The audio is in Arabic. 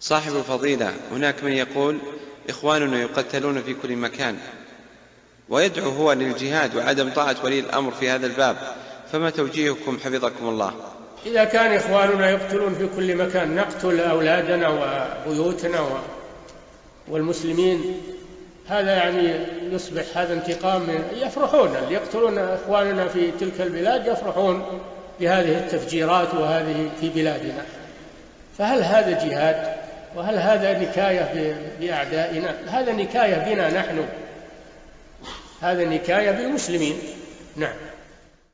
صاحب الفضيلة هناك من يقول إخواننا يقتلون في كل مكان ويدعو هو للجهاد وعدم طاعة ولي الأمر في هذا الباب فما توجيهكم حفظكم الله؟ إذا كان إخواننا يقتلون في كل مكان نقتل أولادنا وبيوتنا والمسلمين هذا يعني يصبح هذا انتقام من يفرحون اللي يقتلون إخواننا في تلك البلاد يفرحون بهذه التفجيرات وهذه في بلادنا. فهل هذا جهاد؟ وهل هذا نكاية بأعدائنا؟ هذا نكاية بنا نحن. هذا نكاية بالمسلمين. نعم.